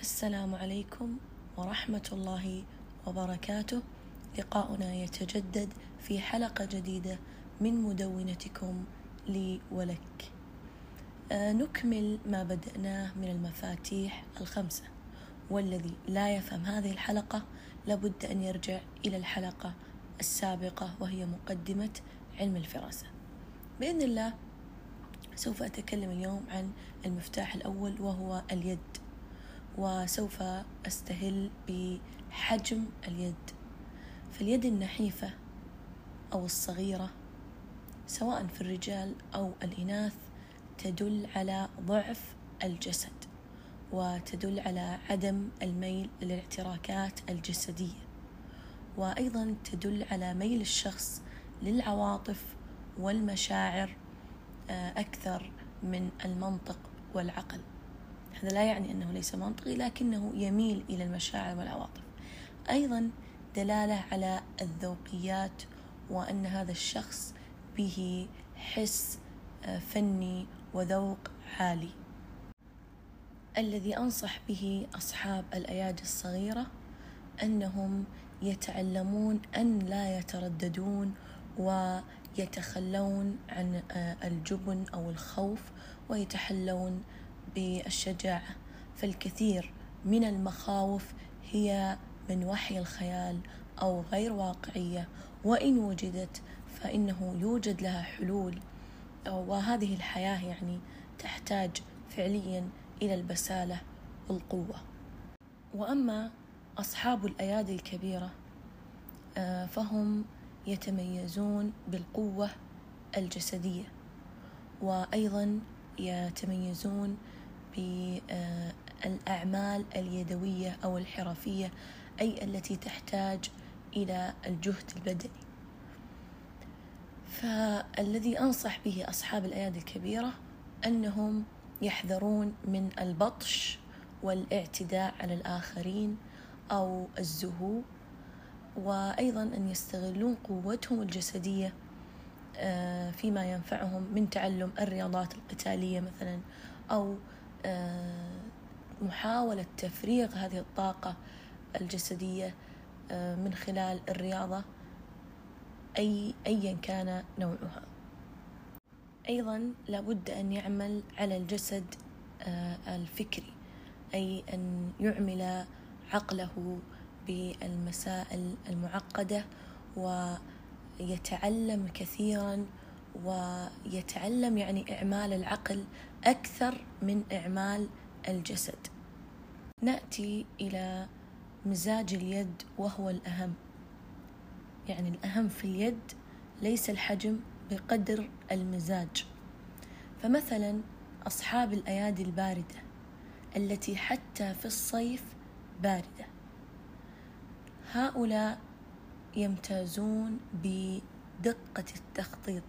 السلام عليكم ورحمة الله وبركاته. لقاؤنا يتجدد في حلقة جديدة من مدونتكم لي ولك. آه، نكمل ما بدأناه من المفاتيح الخمسة. والذي لا يفهم هذه الحلقة لابد أن يرجع إلى الحلقة السابقة وهي مقدمة علم الفراسة. بإذن الله سوف أتكلم اليوم عن المفتاح الأول وهو اليد. وسوف أستهل بحجم اليد. فاليد النحيفة أو الصغيرة سواء في الرجال أو الإناث تدل على ضعف الجسد وتدل على عدم الميل للاعتراكات الجسدية وأيضا تدل على ميل الشخص للعواطف والمشاعر آه، أكثر من المنطق والعقل. هذا لا يعني أنه ليس منطقي لكنه يميل إلى المشاعر والعواطف. أيضا دلالة على الذوقيات وأن هذا الشخص به حس آه، فني وذوق عالي. الذي أنصح به أصحاب الأيادي الصغيرة أنهم يتعلمون أن لا يترددون ويتخلون عن آه، الجبن أو الخوف ويتحلون بالشجاعة فالكثير من المخاوف هي من وحي الخيال أو غير واقعية وإن وجدت فإنه يوجد لها حلول. وهذه الحياة يعني تحتاج فعليا إلى البسالة والقوة. وأما أصحاب الأيادي الكبيرة فهم يتميزون بالقوة الجسدية وأيضا يتميزون بالأعمال اليدوية أو الحرفية أي التي تحتاج إلى الجهد البدني. فالذي أنصح به أصحاب الأيادي الكبيرة أنهم يحذرون من البطش والاعتداء على الآخرين أو الزهو وأيضا أن يستغلون قوتهم الجسدية آه، فيما ينفعهم من تعلم الرياضات القتالية مثلا أو آه، محاولة تفريغ هذه الطاقة الجسدية آه، من خلال الرياضة أي أيا كان نوعها. أيضا لابد أن يعمل على الجسد الفكري أي أن يعمل عقله بالمسائل المعقدة ويتعلم كثيرا ويتعلم يعني إعمال العقل أكثر من إعمال الجسد. نأتي إلى مزاج اليد وهو الأهم. يعني الأهم في اليد ليس الحجم بقدر المزاج. فمثلا أصحاب الأيادي الباردة التي حتى في الصيف باردة. هؤلاء يمتازون بدقة التخطيط.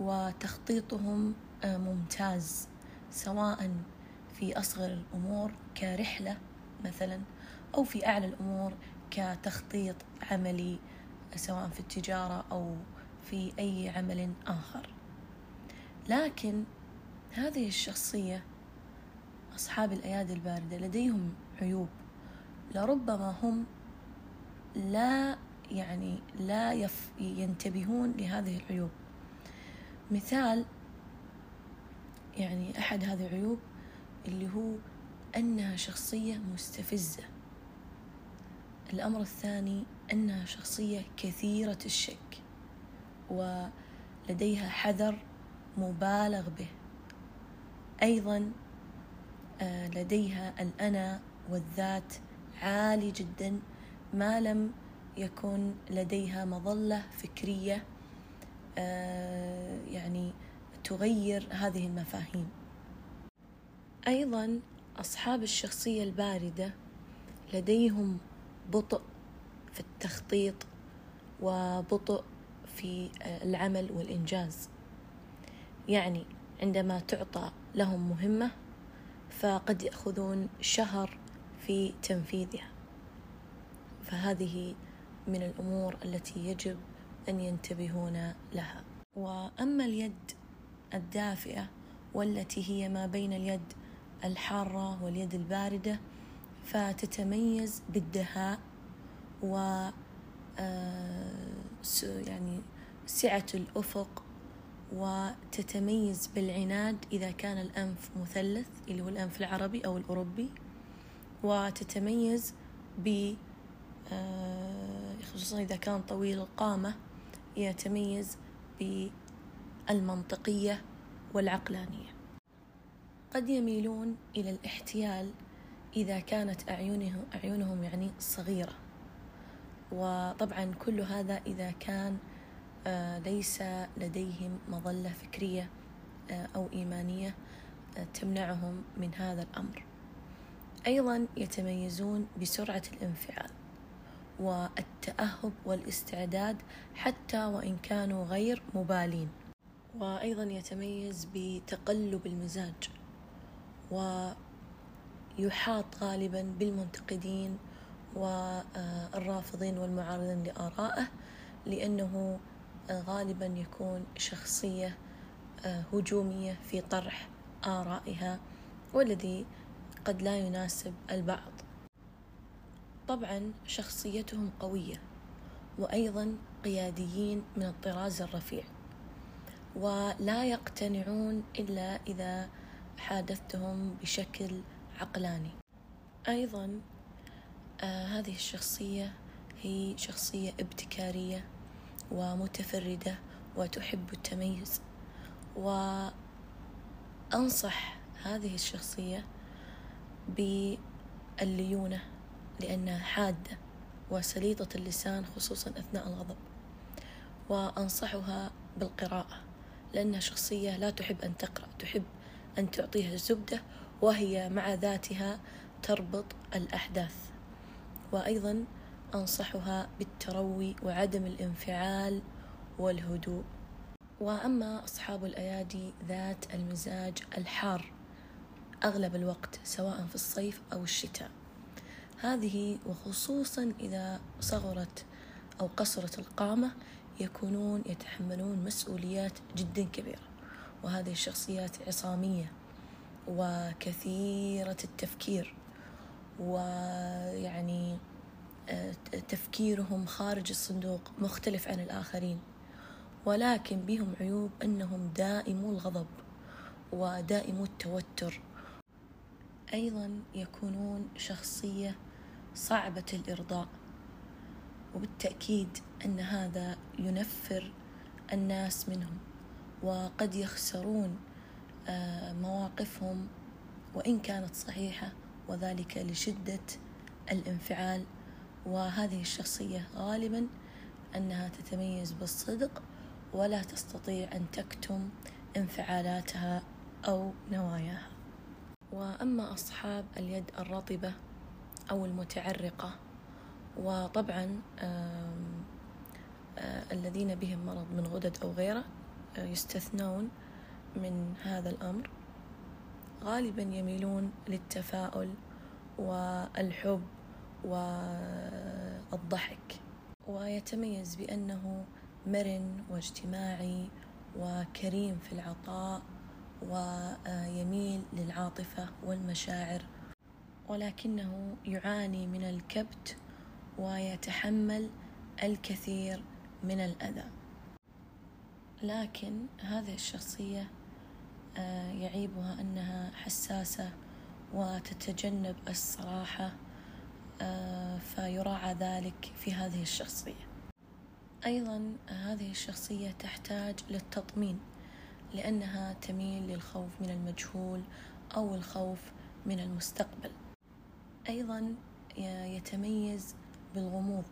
وتخطيطهم آه، ممتاز سواء في أصغر الأمور كرحلة مثلا أو في أعلى الأمور كتخطيط عملي سواء في التجارة أو في أي عمل آخر. لكن هذه الشخصية أصحاب الأيادي الباردة لديهم عيوب. لربما هم لا يعني لا يف ينتبهون لهذه العيوب. مثال يعني أحد هذه العيوب اللي هو أنها شخصية مستفزة. الأمر الثاني أنها شخصية كثيرة الشك ولديها حذر مبالغ به. أيضا آه، لديها الأنا والذات عالي جدا ما لم يكن لديها مظلة فكرية يعني تغير هذه المفاهيم. أيضا أصحاب الشخصية الباردة لديهم بطء في التخطيط وبطء في العمل والإنجاز. يعني عندما تعطى لهم مهمة فقد يأخذون شهر في تنفيذها. فهذه من الأمور التي يجب أن ينتبهون لها. وأما اليد الدافئة والتي هي ما بين اليد الحارة واليد الباردة فتتميز بالدهاء و يعني سعة الأفق وتتميز بالعناد إذا كان الأنف مثلث اللي هو الأنف العربي أو الأوروبي وتتميز ب آه، خصوصا إذا كان طويل القامة يتميز بالمنطقية والعقلانية. قد يميلون إلى الاحتيال إذا كانت أعينهم أعينهم يعني صغيرة. وطبعا كل هذا إذا كان آه، ليس لديهم مظلة فكرية آه، أو إيمانية آه، تمنعهم من هذا الأمر. أيضا يتميزون بسرعة الانفعال. والتأهب والاستعداد حتى وإن كانوا غير مبالين. وأيضا يتميز بتقلب المزاج ويحاط غالبا بالمنتقدين والرافضين والمعارضين لآرائه لأنه غالبا يكون شخصية هجومية في طرح آرائها والذي قد لا يناسب البعض. طبعا شخصيتهم قوية وأيضا قياديين من الطراز الرفيع. ولا يقتنعون إلا إذا حادثتهم بشكل عقلاني. أيضا آه هذه الشخصية هي شخصية ابتكارية ومتفردة وتحب التميز. وأنصح هذه الشخصية بالليونة. لأنها حادة وسليطة اللسان خصوصا أثناء الغضب. وأنصحها بالقراءة لأنها شخصية لا تحب أن تقرأ تحب أن تعطيها زبدة وهي مع ذاتها تربط الأحداث. وأيضا أنصحها بالتروي وعدم الانفعال والهدوء. وأما أصحاب الأيادي ذات المزاج الحار أغلب الوقت سواء في الصيف أو الشتاء. هذه وخصوصا إذا صغرت أو قصرت القامة يكونون يتحملون مسؤوليات جدا كبيرة وهذه الشخصيات عصامية وكثيرة التفكير ويعني تفكيرهم خارج الصندوق مختلف عن الآخرين ولكن بهم عيوب أنهم دائمو الغضب ودائمو التوتر. أيضا يكونون شخصية صعبة الإرضاء. وبالتأكيد أن هذا ينفر الناس منهم وقد يخسرون آه، مواقفهم وإن كانت صحيحة وذلك لشدة الانفعال. وهذه الشخصية غالبا أنها تتميز بالصدق ولا تستطيع أن تكتم انفعالاتها أو نواياها. وأما أصحاب اليد الرطبة أو المتعرقة. وطبعا آه، الذين بهم مرض من غدد أو غيره آه، يستثنون من هذا الأمر. غالبا يميلون للتفاؤل والحب والضحك. ويتميز بأنه مرن واجتماعي وكريم في العطاء ويميل للعاطفة والمشاعر ولكنه يعاني من الكبت ويتحمل الكثير من الأذى. لكن هذه الشخصية آه، يعيبها أنها حساسة وتتجنب الصراحة آه، فيراعى ذلك في هذه الشخصية. أيضا هذه الشخصية تحتاج للتطمين لأنها تميل للخوف من المجهول أو الخوف من المستقبل. أيضا يتميز بالغموض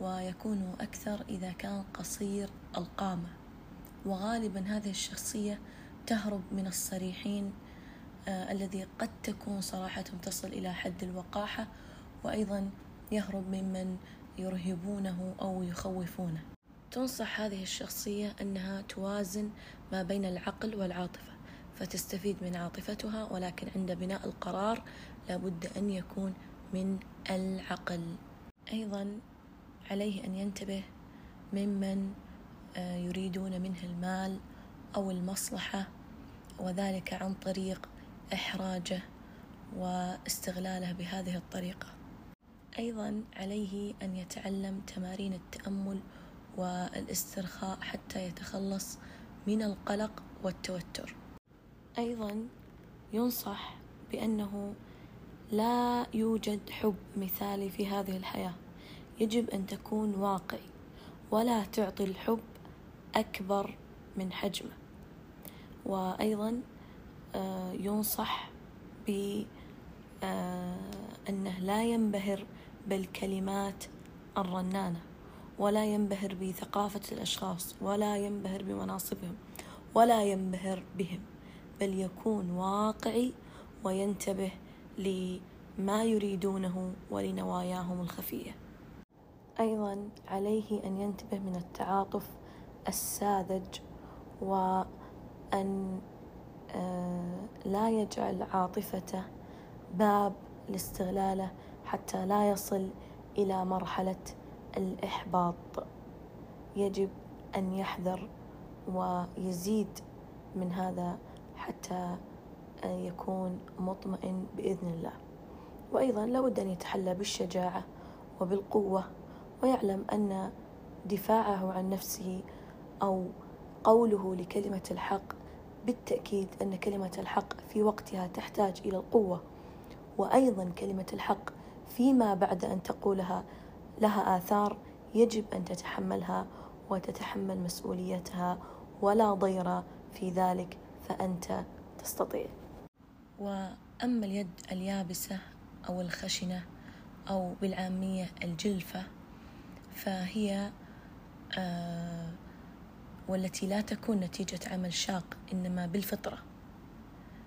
ويكون أكثر إذا كان قصير القامة. وغالبا هذه الشخصية تهرب من الصريحين آه الذي قد تكون صراحتهم تصل إلى حد الوقاحة وأيضا يهرب ممن يرهبونه أو يخوفونه. تنصح هذه الشخصية أنها توازن ما بين العقل والعاطفة. فتستفيد من عاطفتها ولكن عند بناء القرار لابد أن يكون من العقل. أيضا عليه أن ينتبه ممن آه، يريدون منه المال أو المصلحة وذلك عن طريق إحراجه واستغلاله بهذه الطريقة. أيضا عليه أن يتعلم تمارين التأمل والاسترخاء حتى يتخلص من القلق والتوتر. أيضا ينصح بأنه لا يوجد حب مثالي في هذه الحياة. يجب أن تكون واقعي ولا تعطي الحب أكبر من حجمه. وأيضا آه، ينصح بأنه آه، لا ينبهر بالكلمات الرنانة ولا ينبهر بثقافة الأشخاص ولا ينبهر بمناصبهم ولا ينبهر بهم. بل يكون واقعي وينتبه لما يريدونه ولنواياهم الخفية. أيضا عليه أن ينتبه من التعاطف الساذج وأن آه، لا يجعل عاطفته باب لاستغلاله حتى لا يصل إلى مرحلة الإحباط. يجب أن يحذر ويزيد من هذا حتى يكون مطمئن بإذن الله. وأيضا لابد أن يتحلى بالشجاعة وبالقوة ويعلم أن دفاعه عن نفسه أو قوله لكلمة الحق بالتأكيد أن كلمة الحق في وقتها تحتاج إلى القوة. وأيضا كلمة الحق فيما بعد أن تقولها لها آثار يجب أن تتحملها وتتحمل مسؤوليتها ولا ضير في ذلك. فأنت تستطيع. وأما اليد اليابسة أو الخشنة أو بالعامية الجلفة فهي آه والتي لا تكون نتيجة عمل شاق إنما بالفطرة.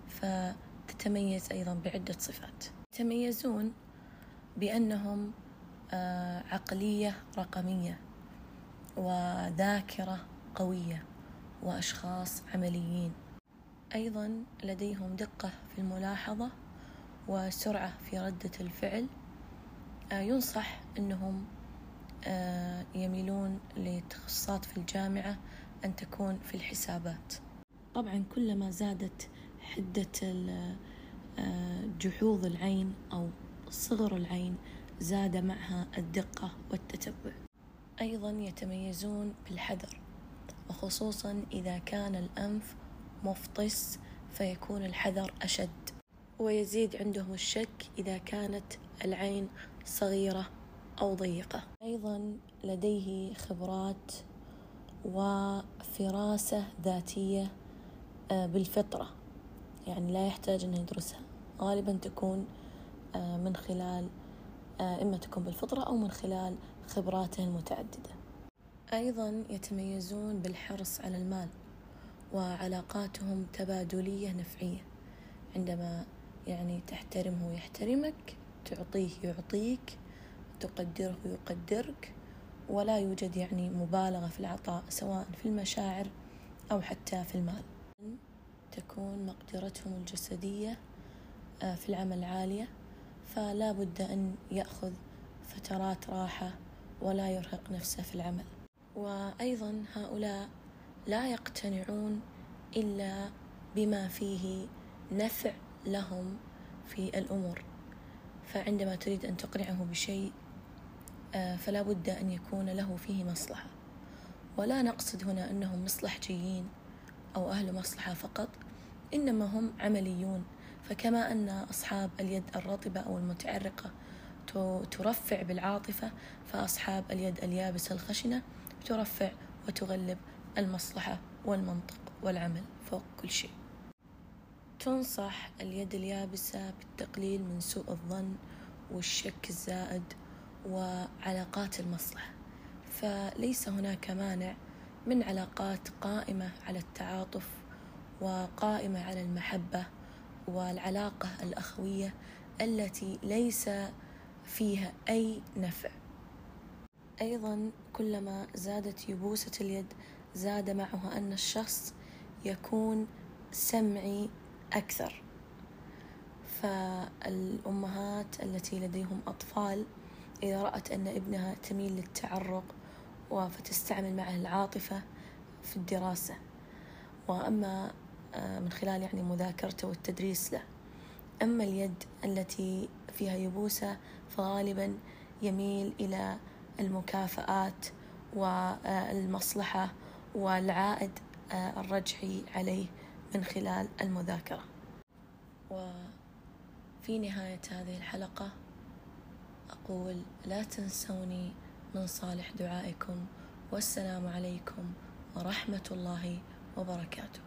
فتتميز أيضا بعدة صفات. يتميزون بأنهم آه عقلية رقمية وذاكرة قوية وأشخاص عمليين. أيضا لديهم دقة في الملاحظة وسرعة في ردة الفعل. آه ينصح أنهم آه، يميلون لتخصصات في الجامعة أن تكون في الحسابات. طبعا كلما زادت حدة آه، جحوظ العين أو صغر العين زاد معها الدقة والتتبع. أيضا يتميزون بالحذر وخصوصا إذا كان الأنف مفطس فيكون الحذر أشد. ويزيد عندهم الشك إذا كانت العين صغيرة أو ضيقة. أيضا لديه خبرات وفراسة ذاتية آه، بالفطرة. يعني لا يحتاج أنه يدرسها. غالبا تكون آه، من خلال آه، إما تكون بالفطرة أو من خلال خبراته المتعددة. أيضا يتميزون بالحرص على المال. وعلاقاتهم تبادلية نفعية. عندما يعني تحترمه يحترمك تعطيه يعطيك تقدره يقدرك ولا يوجد يعني مبالغة في العطاء سواء في المشاعر أو حتى في المال. تكون مقدرتهم الجسدية آه، في العمل عالية فلا بد أن يأخذ فترات راحة ولا يرهق نفسه في العمل. وأيضا هؤلاء لا يقتنعون إلا بما فيه نفع لهم في الأمور. فعندما تريد أن تقنعه بشيء آه، فلا بد أن يكون له فيه مصلحة. ولا نقصد هنا أنهم مصلحجيين أو أهل مصلحة فقط إنما هم عمليون. فكما أن أصحاب اليد الرطبة أو المتعرقة ترفع بالعاطفة فأصحاب اليد اليابسة الخشنة ترفع وتغلب. المصلحة والمنطق والعمل فوق كل شيء. تنصح اليد اليابسة بالتقليل من سوء الظن والشك الزائد وعلاقات المصلحة فليس هناك مانع من علاقات قائمة على التعاطف وقائمة على المحبة والعلاقة الأخوية التي ليس فيها أي نفع. أيضا كلما زادت يبوسة اليد زاد معها أن الشخص يكون سمعي أكثر. فالأمهات التي لديهم أطفال إذا رأت أن ابنها تميل للتعرق فتستعمل معه العاطفة في الدراسة. وأما من خلال يعني مذاكرته والتدريس له. أما اليد التي فيها يبوسة فغالبا يميل إلى المكافآت والمصلحة والعائد الرجعي عليه من خلال المذاكرة. وفي نهاية هذه الحلقة أقول لا تنسوني من صالح دعائكم والسلام عليكم ورحمة الله وبركاته.